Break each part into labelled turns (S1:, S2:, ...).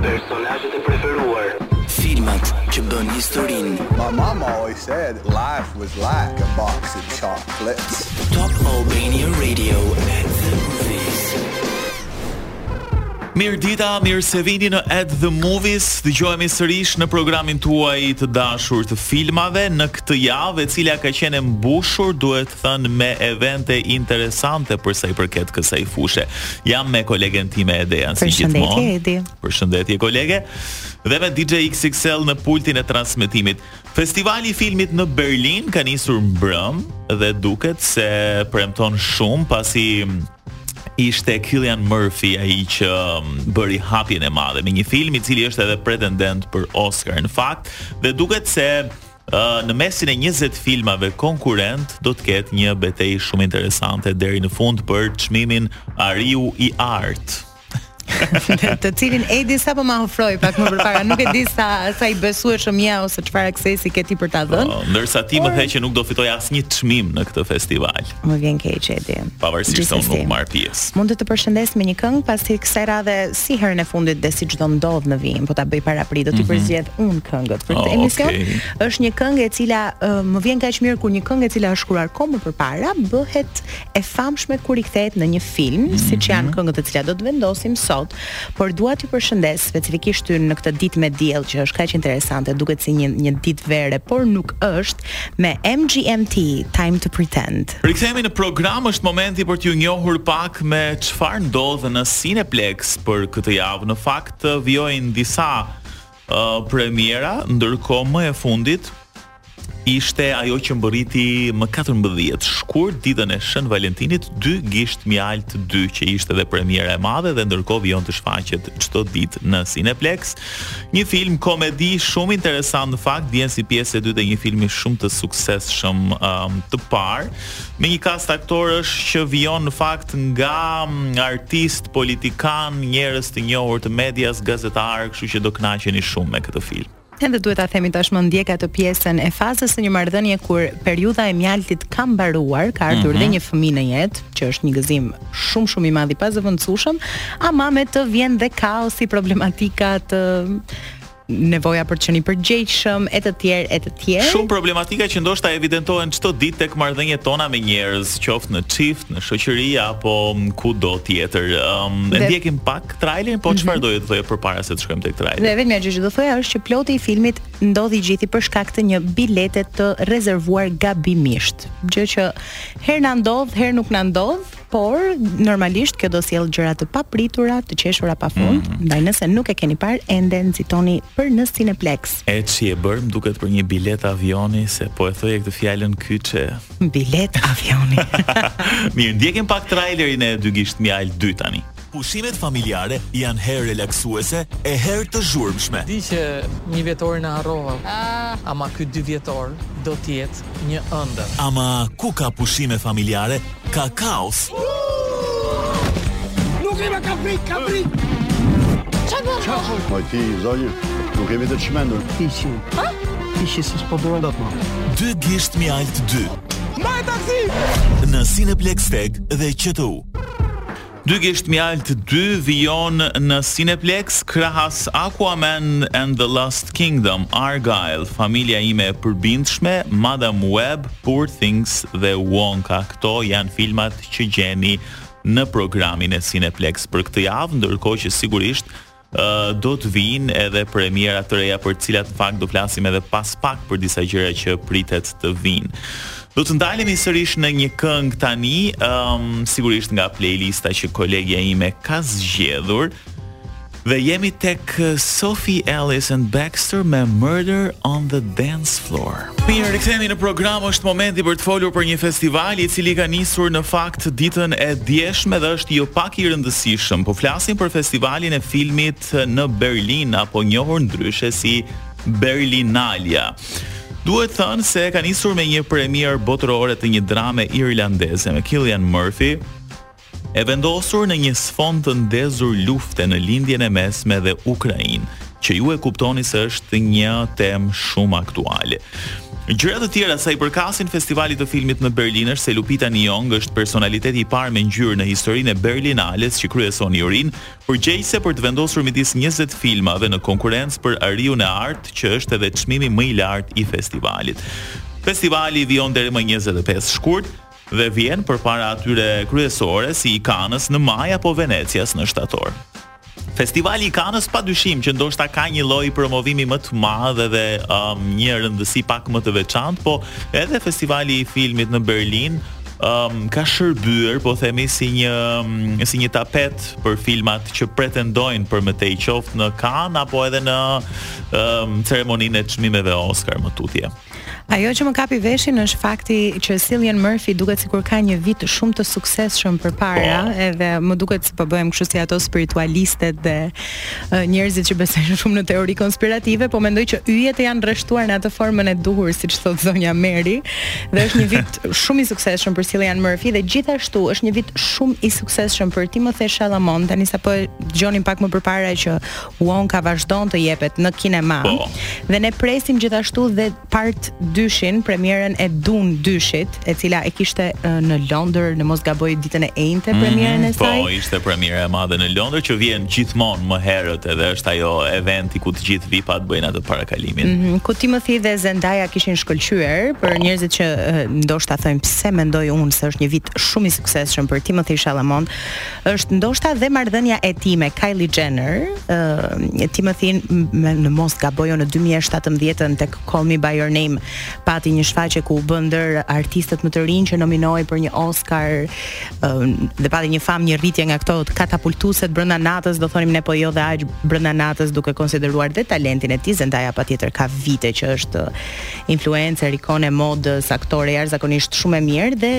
S1: Personazhet e preferuar. Filmat që bënë historinë.
S2: My mama always said life was like a box of chocolates.
S1: Top Albania Radio at the movies.
S3: Mirë dita, mirë se vini në At the Movies. Dëgjohemi sërish në programin tuaj të dashur të filmave në këtë javë, e cila ka qenë e mbushur, duhet thënë me evente interesante për sa i përket kësaj fushe. Jam me kolegen time Edean si gjithmonë.
S4: Përshëndetje Edi.
S3: Përshëndetje kolege. Dhe me DJ XXL në pultin e transmetimit. Festivali i filmit në Berlin ka nisur mbrëm dhe duket se premton shumë pasi ishte Cillian Murphy ai që um, bëri hapjen e madhe me një film i cili është edhe pretendent për Oscar në fakt dhe duket se Në mesin e 20 filmave konkurrentë do të ketë një betejë shumë interesante deri në fund për çmimin Ariu i Artë,
S4: të cilin Edi sapo ma ofroi pak më përpara, nuk e di sa sa i besueshëm je ose çfarë aksesi ke ti për ta dhënë.
S3: Po, ndërsa ti më the që nuk do fitoj asnjë çmim në këtë festival.
S4: Më vjen keq Edi.
S3: Pavarësisht se unë nuk marr pjesë.
S4: Mund të të përshëndes me një këngë pasi kësaj radhe si herën e fundit dhe siç do ndodhë në vijim, po ta bëj para prit, do t'i, mhm. përzgjedh mm -hmm. unë këngët për këtë
S3: oh,
S4: emision.
S3: Okay.
S4: Është një këngë e cila uh, më vjen kaq mirë kur një këngë e cila është shkruar kohë më përpara bëhet e famshme kur rikthehet në një film, mm -hmm. siç janë këngët e cila do të vendosim sot, por dua të përshëndes specifikisht ty në këtë ditë me diell që është kaq interesante, duket si një një ditë vere, por nuk është Me MGMT, Time to Pretend.
S3: Rikthehemi në program, është momenti për t'ju njohur pak me çfarë ndodh në Cineplex për këtë javë. Në fakt vijojnë disa uh, premiera, ndërkohë më e fundit ishte ajo që mbërriti më 14 shkurt ditën e Shën Valentinit, Dy gisht mjaltë 2 që ishte dhe premiera e madhe dhe ndërkohë vijon të shfaqet çdo ditë në Cineplex. Një film komedi shumë interesant në fakt, vjen si pjesë e dytë e një filmi shumë të suksesshëm um, të parë, me një kast aktorësh që vijnë në fakt nga mm, artistë, politikanë, njerëz të njohur të medias, gazetarë, kështu që do kënaqeni shumë me këtë film.
S4: Edhe duhet ta themi tashmë ndjek atë pjesën e fazës së një marrëdhënie kur periudha e mjaltit ka mbaruar, ka ardhur mm -hmm. dhe një fëmijë në jetë, që është një gëzim shumë shumë i madh i pazëvendësueshëm, ama me të vjen dhe kaosi, problematikat, nevoja për të qenë i përgjegjshëm e të tjerë e të tjerë.
S3: Shumë problematika që ndoshta evidentohen çdo ditë tek marrëdhëniet tona me njerëz, qoftë në çift, në shoqëri apo kudo tjetër. Um,
S4: dhe... E
S3: ndjekim pak trailerin, po mhm. çfarë mm -hmm. doje të thoje përpara se të shkojmë tek traileri?
S4: E vetmja gjë që do thoja është që ploti i filmit ndodhi i gjithi për shkak të një bilete të rezervuar gabimisht, gjë që herë na ndodh, herë nuk na ndodh, por normalisht kjo do sjell gjëra të papritura, të qeshura pafund,
S3: mm.
S4: ndaj nëse nuk e keni parë ende nxitoni për në Cineplex.
S3: E ç'i bërë, më duket për një bilet avioni se po e thoje këtë fjalën kyçe.
S4: Bilet avioni.
S3: Mirë, ndjekim pak trailerin e Dy gisht mjaltë 2 tani.
S5: Pushimet familjare janë herë relaksuese e herë të zhurmshme.
S6: Di që njëvjetorin e harrova, ama ky dyvjetor do të jetë një ëndërr.
S5: Ama ku ka pushime familjare, ka kaos.
S7: Nuk e ka frikë, ka frikë.
S8: Çfarë bën? Çfarë bën? Po ti zonjë, nuk kemi të çmendur.
S6: Ti si? Ha? Ti si s'po po duan dot më.
S5: Dy gisht mjaltë dy.
S7: Mbaj taksi.
S5: Në Cineplex TEG dhe QTU.
S3: Dy gisht mjaltë dy vijon në Cineplex krahas Aquaman and the Lost Kingdom, Argylle, Familja ime e përbindshme, Madame Web, Poor Things dhe Wonka. Këto janë filmat që gjeni në programin e Cineplex për këtë javë, ndërkohë që sigurisht Do të vijnë edhe premiera të reja për të cilat në fakt do flasim edhe pas pak për disa gjëra që pritet të vijnë. Do të ndalemi sërish në një këngë tani, um, sigurisht nga playlista që kolegja ime ka zgjedhur. Dhe jemi tek Sophie Ellis-Bextor me Murder on the Dancefloor. Mirë, rikthehemi në program, është momenti për të folur për një festival i cili ka nisur në fakt ditën e djeshme dhe është jo pak i rëndësishëm. Po flasim për festivalin e filmit në Berlin apo njohur ndryshe si Berlinalja. Duhet thënë se ka nisur me një premierë botërore të një drame irlandeze me Cillian Murphy, E vendosur në një sfond të ndezur lufte në Lindjen e Mesme dhe Ukrainë, që ju e kuptoni se është një temë shumë aktuale. Gjëra të tjera sa i përkasin festivalit të filmit në Berlin është se Lupita Nyong'o është personaliteti i parë me ngjyrë në historinë e Berlinales që kryeson jurinë përgjegjëse për të vendosur midis 20 filmave në konkurrencë për Ariun e Artë, që është edhe çmimi më i lartë i festivalit. Festivali vijon deri më 25 shkurt. dhe vjen përpara atyre kryesore si i Kanës në maj apo Venecias në shtator. Festivali i Kanës pa dyshim që ndoshta ka një lloj promovimi më të madh edhe um, një rëndësi pak më të veçantë, po edhe festivali i filmit në Berlin um, ka shërbyer, po themi si një um, si një tapet për filmat që pretendojnë për më tej qoftë në Kan apo edhe në um, ceremoninë e çmimeve Oscar më tutje.
S4: Ajo që më kapi veshin është fakti që Cillian Murphy duket sikur ka një vit shumë të suksesshëm përpara,
S3: po.
S4: edhe më duket se po bëhem kështu si ato spiritualistet dhe uh, njerëzit që besojnë shumë në teori konspirative, po mendoj që yjet janë rreshtuar në atë formën e duhur, siç thotë zonja Mary, dhe është një vit shumë i suksesshëm për Cillian Murphy dhe gjithashtu është një vit shumë i suksesshëm për Timothée Chalamet, tani sapo dëgjonim pak më përpara që Wonka vazhdon të jepet në kinema
S3: po.
S4: dhe ne presim gjithashtu dhe part 2-shin, premierën e Dune 2-shit, e cila e kishte në Londër, në mos gaboj ditën e enjte mhm, premierën e po, saj.
S3: Po, ishte premiera e madhe në Londër që vjen gjithmonë më herët edhe është ajo eventi ku të gjithë VIP-at bëjnë atë parakalimin.
S4: Mm -hmm. Ku Timothy dhe Zendaya kishin shkëlqyer për njerëzit që ndoshta thonë pse mendoj unë se është një vit shumë i suksesshëm për Timothy Chalamet, është ndoshta dhe marrëdhënia e tij me Kylie Jenner, ë uh, Timothy me, në mos gaboj në 2017 tek Call Me By Your Name pati një shfaqje ku u bë ndër artistët më të rinj që nominohej për një Oscar uh, dhe pati një famë një rritje nga këto katapultueset brenda natës, do thoshim ne po jo dhe aq brenda natës duke konsideruar dhe talentin e tij Zendaya patjetër ka vite që është influencer, ikonë e modës, aktore jashtëzakonisht shumë e mirë dhe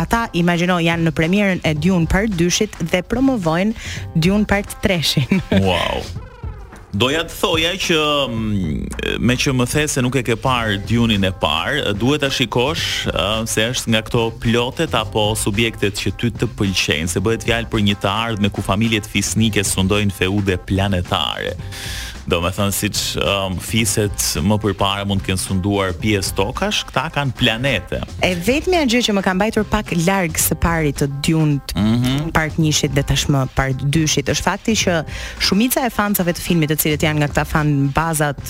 S4: ata imagjino janë në premierën e Dune Part 2-shit dhe promovojnë Dune Part 3-shin.
S3: Wow. Doja të thoja që mm, meqë më the se nuk e ke parë Dune-in e parë, duhet ta shikosh se është nga këto plotet apo subjektet që ty të pëlqejnë, se bëhet fjalë për një të ardhme ku familjet fisnike sundojnë feude planetare. Domethënë siç um, fiset më përpara mund të kenë sunduar pjesë tokash, këta kanë planete.
S4: E vetmja gjë që më ka mbajtur pak larg së parit të Dune
S3: mm -hmm.
S4: part njëshit dhe tashmë part dyshit, është fakti që shumica e fansave të filmit të cilët janë nga këta fan bazat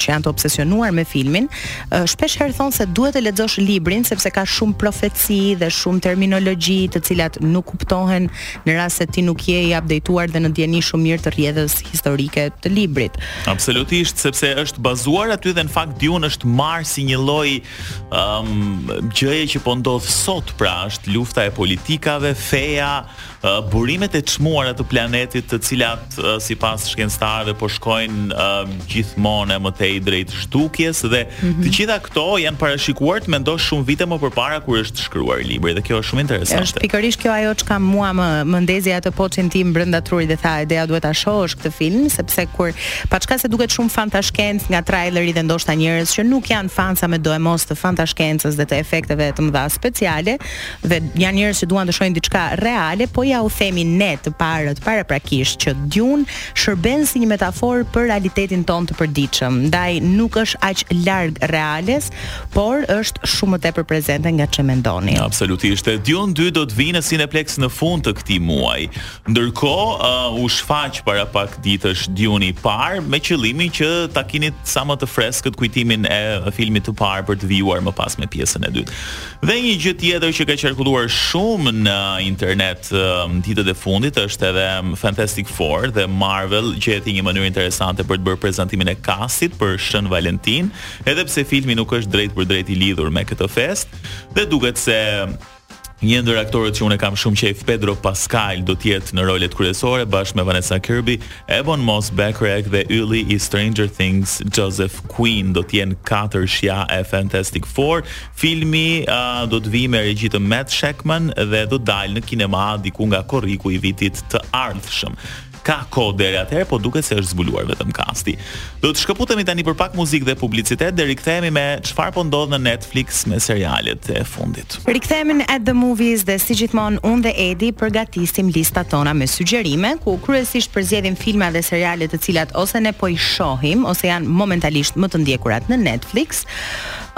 S4: që janë të obsesionuar me filmin, shpeshherë thonë se duhet të lexosh librin, sepse ka shumë profeci dhe shumë terminologi të cilat nuk kuptohen në rast se ti nuk je i updateuar dhe në dijeni shumë mirë të rrjedhës historike të librit.
S3: Absolutisht, sepse është bazuar aty dhe në fakt Dune është marrë si një lloj ëm um, gjëje që po ndodh sot, pra është lufta e politikave, feja, uh, burimet e çmuara të planetit, të cilat sipas shkencëtarëve po shkojnë uh, gjithmonë e më tej drejt zhdukjes dhe mm -hmm. të gjitha këto janë parashikuar të mendosh shumë vite më përpara kur është shkruar libri dhe kjo është shumë interesante.
S4: Është pikërisht kjo ajo çka mua më ndezi atë poçin tim brenda trurit dhe tha Idea duhet ta shohësh këtë film sepse kur paçka se duket shumë fantashkencë nga traileri dhe ndoshta njerëz që nuk janë fansa medoemos të fantashkencës dhe të efekteve të mëdha speciale, dhe janë njerëz që duan të shohin diçka reale, po ja u themi ne të parët paraprakisht që Dune shërben si një metaforë për realitetin tonë të përditshëm. Ndaj nuk është aq larg reales, por është shumë më tepër prezente nga ç'e mendoni.
S3: Absolutisht. Dune 2 do të vijë në Cineplexx në fund të këtij muaji. Ndërkohë, uh, u shfaq para pak ditësh Dune i parë me qëllimin që ta keni sa më të freskët kujtimin e filmit të parë për të vijuar më pas me pjesën e dytë. Dhe një gjë tjetër që ka qarkulluar shumë në internet ditët e fundit është edhe Fantastic Four dhe Marvel gjeti një mënyrë interesante për të bërë prezantimin e kastit për Shën Valentin, edhe pse filmi nuk është drejtpërdrejt i lidhur me këtë festë, dhe duket se një ndër aktorët që unë e kam shumë qejf Pedro Pascal do të jetë në rolet kryesore bashkë me Vanessa Kirby, Ebon Moss-Bachrach dhe ylli i Stranger Things Joseph Quinn do të jenë katërshja e Fantastic Four, Filmi do të vijë me regji të Matt Shakman dhe do të dalë në kinema diku nga korriku i vitit të ardhshëm. Ka kohë deri atëherë, po duket se është zbuluar vetëm kasti. Do të shkëputemi tani për pak muzikë dhe publicitet dhe rikthehemi me çfarë po ndodh në Netflix me serialet e fundit.
S4: Rikthehemi në At the Movies dhe si gjithmonë unë dhe Edi përgatisim listat tona me sugjerime, ku kryesisht përzgjedhim filma dhe seriale të cilat ose ne po i shohim ose janë momentalisht më të ndjekurat në Netflix.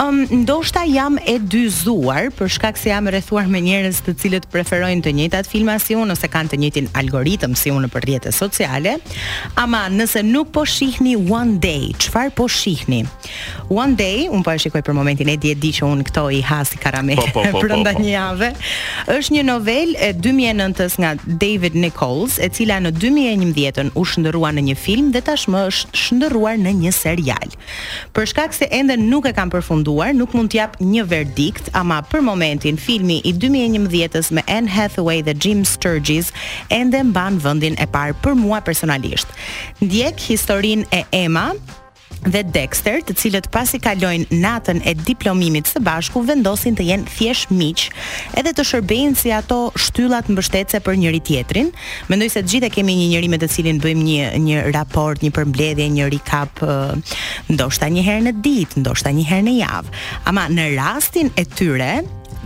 S4: Um, ndoshta jam e dyzuar për shkak se jam e rrethuar me njerëz të cilët preferojnë të njëjtat filma si unë ose kanë të njëjtin algoritëm si unë nëpër rrjete sociale. Ama nëse nuk po shihni One Day, çfarë po shihni? One Day, unë po e shikoj për momentin e di e di që unë këto i ha si karamele
S3: po, po, po,
S4: brenda një jave. Është një novelë e 2009-s nga David Nicholls, e cila në 2011-ën u shndërrua në një film dhe tashmë është shndërruar në një serial. Për shkak se ende nuk e kam përfunduar, nuk mund të jap një verdikt, ama për momentin filmi i dy mijë e njëmbëdhjetës me Anne Hathaway dhe Jim Sturgess ende mban vendin e parë për mua personalisht. Ndjek historinë e Emma dhe Dexter, të cilët pasi kalojnë natën e diplomimit së bashku vendosin të jenë thjesht miq, edhe të shërbejnë si ato shtyllat mbështetëse për njëri-tjetrin, Mendoj se të gjithë e kemi një njeri me të cilin bëjmë një një raport, një përmbledhje, një recap, ndoshta një herë në ditë, ndoshta një herë në javë. Ama në rastin e tyre,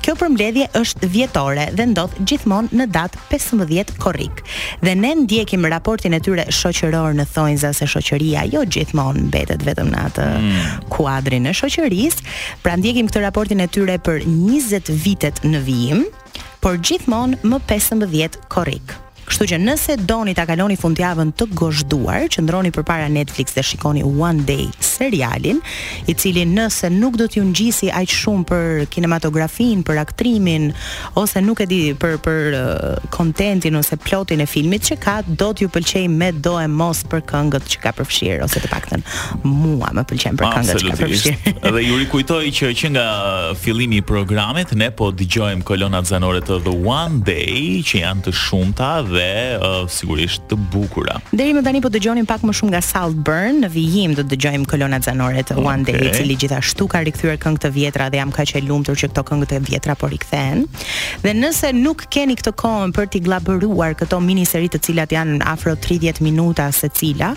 S4: kjo përmbledhje është vjetore dhe ndodh gjithmonë në datë 15 korrik. Dhe ne ndjekim raportin e tyre shoqëror në thonjëza se shoqëria jo gjithmonë mbetet vetëm në atë mm. kuadrin e shoqërisë, pra ndjekim këtë raportin e tyre për 20 vitet në vijim. por gjithmonë më 15 korrik. Kështu që nëse doni ta kaloni fundjavën të gozhduar, qëndroni përpara Netflix dhe shikoni One Day serialin, i cili nëse nuk do t'ju ngjisi aq shumë për kinematografinë, për aktrimin ose nuk e di për për kontentin uh, ose plotin e filmit që ka, do t'ju pëlqejë medoemos për këngët që ka përfshirë ose të paktën. Mua më pëlqen për këngët që ka përfshirë.
S3: Dhe ju rikujtoj që që nga fillimi i programit ne po dëgjojmë kolonat zanore të The One Day që janë të shumta dhe uh, sigurisht të bukura.
S4: Deri më tani po dëgjonim pak më shumë nga Saltburn në vijim do të dëgjojmë kolonat zanore të okay. One Day, i cili gjithashtu ka rikthyer këngë të vjetra dhe jam kaq e lumtur që këto këngë të vjetra po rikthehen. Dhe nëse nuk keni këtë kohën për t'i gllabëruar këto miniseri të cilat janë afro 30 minuta secila,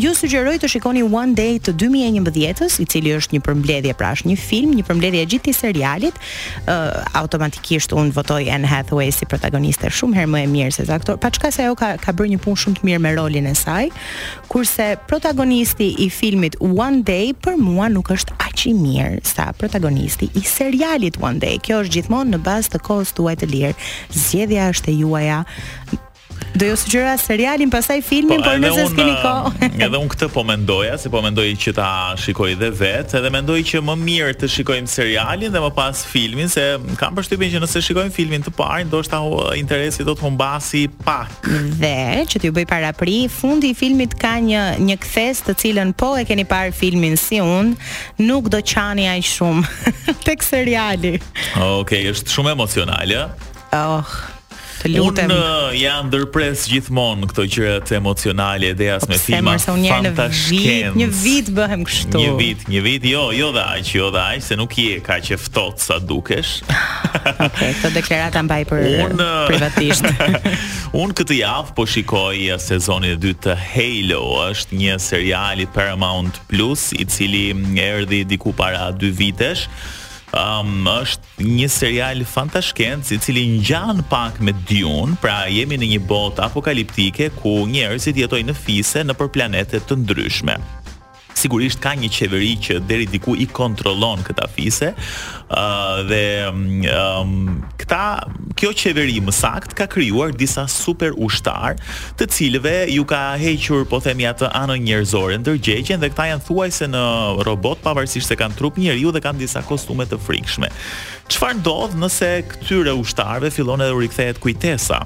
S4: Ju sugjeroj të shikoni One Day të 2011-s, i cili është një përmbledhje, pra është një film, një përmbledhje e gjithë këtij serialit. Ë uh, automatikisht unë votoj Anne Hathaway si protagoniste shumë herë më e mirë se aktor, paçka se ajo ka ka bërë një punë shumë të mirë me rolin e saj. Kurse protagonisti i filmit One Day për mua nuk është aq i mirë sa protagonisti i serialit One Day. Kjo është gjithmonë në bazë të kohës tuaj të lirë. Zgjedhja është e juaja Do ju sugjeroja serialin, pastaj filmin, po,
S3: por
S4: nëse s'keni kohë.
S3: Um, edhe unë këtë po mendoja, se po mendoj që ta shikoj dhe vetë, edhe mendoj që më mirë të shikojmë serialin dhe më pas filmin, se kam përshtypjen që nëse shikojmë filmin të parë, ndoshta interesi do të humbasi pak.
S4: Dhe që t'ju bëj apriori, fundi i filmit ka një një kthesë të cilën po e keni parë filmin si unë, nuk do qani aq shumë tek seriali.
S3: Okej, është shumë emocionale.
S4: Oh, Të lutem.
S3: Unë ia ndërpres gjithmonë këto gjërat emocionale dhe as me
S4: po
S3: filma fantashkencë.
S4: Një vit bëhem kështu.
S3: Një vit, një vit, jo, jo dhe aq, jo dhe aq, se nuk je kaq e ftohtë sa dukesh.
S4: Okej, këto deklarata mbaj për
S3: unë
S4: privatisht.
S3: Unë këtë javë po shikoj sezonin e dytë të Halo, është një serial i Paramount Plus i cili erdhi diku para 2 vitesh. Um, është Një serial fantashkencë i cili ngjan pak me Dune, pra jemi në një botë apokaliptike ku njerëzit jetojnë në fise nëpër planete të ndryshme. Sigurisht ka një qeveri që deri diku i kontrollon këta fise, ë uh, dhe um, këta kjo qeveri më saktë ka krijuar disa superushtarë të cilëve iu ka hequr po themi atë anën njerëzore, ndërgjegjen dhe këta janë thuajse në robotë pavarësisht se kanë trup njeriu dhe kanë disa kostume të frikshme. Çfarë ndodh nëse këtyre ushtarëve fillon edhe u rikthehet kujtesa?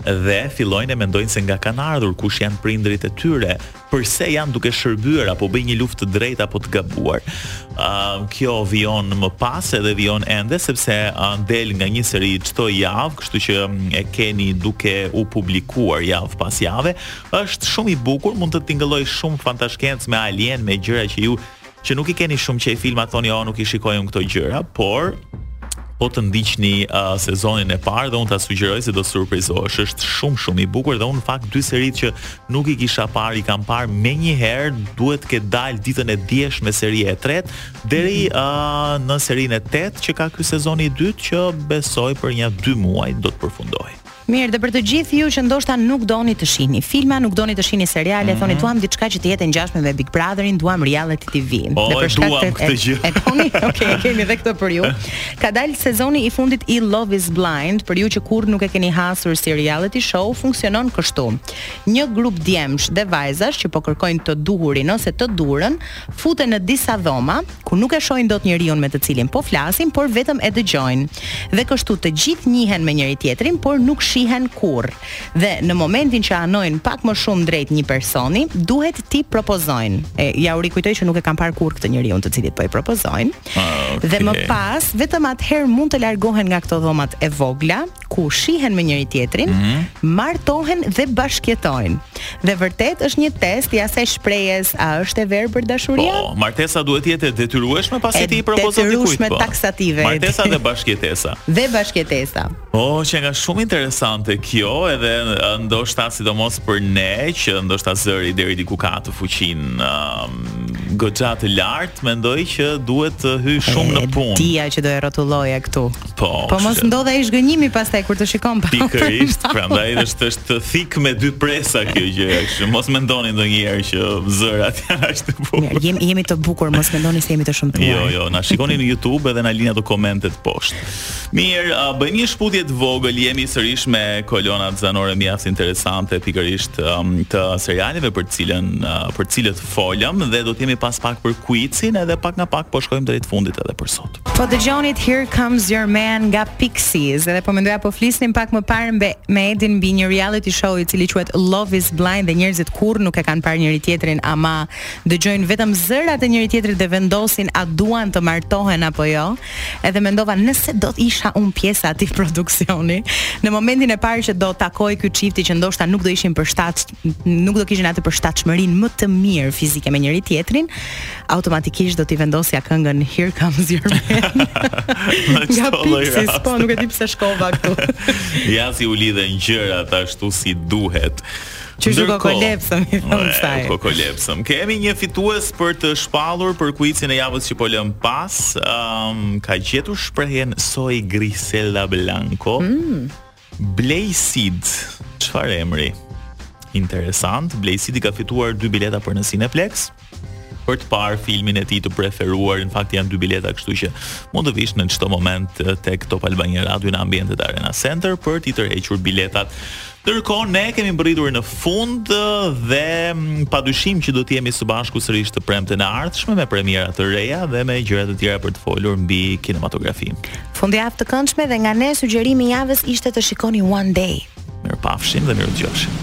S3: Dhe fillojnë e mendojnë se nga kanë ardhur, kush janë prindërit e tyre, përse janë duke shërbyer apo bëjnë një luftë të drejtë apo të gabuar. Ëm uh, kjo vijon më pas edhe vijon ende sepse uh, del nga një seri çdo javë, kështu që um, e keni duke u publikuar javë pas jave, është shumë i bukur, mund të tingëllojë shumë fantashkencë me alienë, me gjëra që ju që nuk i keni shumë qejf filmat thoni oh nuk i shikoj unë këto gjëra, por po të ndiqni uh, sezonin e parë dhe unë ta sugjeroj se do të surprizohesh. Është shumë shumë i bukur dhe unë në fakt dy seritë që nuk i kisha parë, i kam parë menjëherë, duhet të ketë dalë ditën e djeshme seria e tretë deri mm -hmm. uh, në serinë e tetë që ka ky sezoni i dytë që besoj për nja 2 muaj do të përfundojë.
S4: Mirë, dhe për të gjithë ju që ndoshta nuk doni të shihni filma, nuk doni të shihni seriale, mm -hmm. thoni duam diçka që të jetë e ngjashme me Big Brotherin, duam reality TV.
S3: O, dhe për shkak të këtë gjë.
S4: E doni? Okej, okay, kemi edhe këtë për ju. Ka dalë sezoni i fundit i Love is Blind, për ju që kurrë nuk e keni hasur si reality show, funksionon kështu. Një grup djemsh dhe vajzash që po kërkojnë të duhurin ose të duhurën, futen në disa dhoma, ku nuk e shohin dot njeriun me të cilin po flasin, por vetëm e dëgjojnë. Dhe kështu të gjithë njihen me njëri-tjetrin, por nuk shihen kurrë. Dhe në momentin që anojnë pak më shumë drejt një personi, duhet t'i propozojnë. E jua rikujtoj që nuk e kanë parë kurrë këtë njeriun të cilit po i propozojnë.
S3: Ah, okay.
S4: Dhe më pas, vetëm atëherë mund të largohen nga këto dhomat e vogla, ku shihen me njëri tjetrin, mm -hmm. martohen dhe bashkëjetojnë. Dhe vërtet është një test i asaj shprehjes a është e verbër dashuria?
S3: Po, martesa duhet të jetë e detyrueshme pasi ti i propozon dikujt.
S4: E detyrueshme po. taksative.
S3: Martesa dhe bashkëjetesa.
S4: dhe bashkëjetesa.
S3: Po, oh, qenka shumë interesante kjo edhe ndoshta sidomos për ne që ndoshta zëri deri diku ka atë fuqinë um, goxha të lartë, mendoj që duhet të hyjë shumë e, në punë.
S4: Dija që do e rrotulloja këtu.
S3: Po.
S4: Po mos ndodhë ai zhgënjimi pastaj kur të shikon pa.
S3: Pikërisht, prandaj është është thikë me dy presa kjo gjë, kështu mos mendoni ndonjëherë që zërat janë aq të bukur.
S4: Ne jemi jemi të bukur, mos mendoni se jemi të shëmtuar.
S3: Jo, jo, na shikoni në YouTube edhe na lini ato komentet poshtë. Mirë, uh, bëjmë një shkëputje të vogël, jemi sërish me kolonat zanore mjaft interesante pikërisht um, të serialeve për të cilën uh, për të cilët folëm dhe do të jemi pas pak për kuicin edhe pak nga pak po shkojmë drejt fundit edhe për sot.
S4: Po dëgjonit Here Comes Your Man nga Pixies Edhe po mendoja po flisnim pak më parë mbe, me Edin mbi një reality show i cili quhet Love is Blind dhe njerëzit kurrë nuk e kanë parë njëri tjetrin ama dëgjojnë vetëm zërat e njëri tjetrit dhe vendosin a duan të martohen apo jo Edhe mendova nëse do të isha unë pjesë e atij produksioni Në momentin e parë që do takohej ky çifti që ndoshta nuk do ishin përshtat nuk do kishin atë përshtatshmërinë më të mirë fizike me njëri-tjetrin, automatikisht do t'i vendosja këngën Here Comes Your Man. Nga Pixies, po nuk e di pse shkova këtu.
S3: ja si u lidhen gjërat ashtu si duhet.
S4: Që është kokolepsëm, i themi kësaj.
S3: Kokolepsëm. Kemi një fitues për të shpallur për kuicin e javës që po lëmë pas. Um, ka gjetur shprehjen Soy Griselda Blanco.
S4: Mm.
S3: Blejsid, çfarë emri? Interesant, Blejsid i ka fituar dy bileta për në Cineplexx për të parë filmin e tij të preferuar, në fakt janë dy bileta, kështu që mund të vish në çdo moment tek Top Albania Radio në ambientet e Arena Center për t'i tërhequr biletat. Ndërkohë ne kemi mbërritur në fund dhe mm, padyshim që do të jemi së bashku sërish të premten e ardhshme me premiera të reja dhe me gjëra të tjera për të folur mbi kinematografinë.
S4: Fundjavë të këndshme dhe nga ne sugjerimi i javës ishte të shikoni One Day.
S3: Mirupafshim dhe mirudëgjofshim.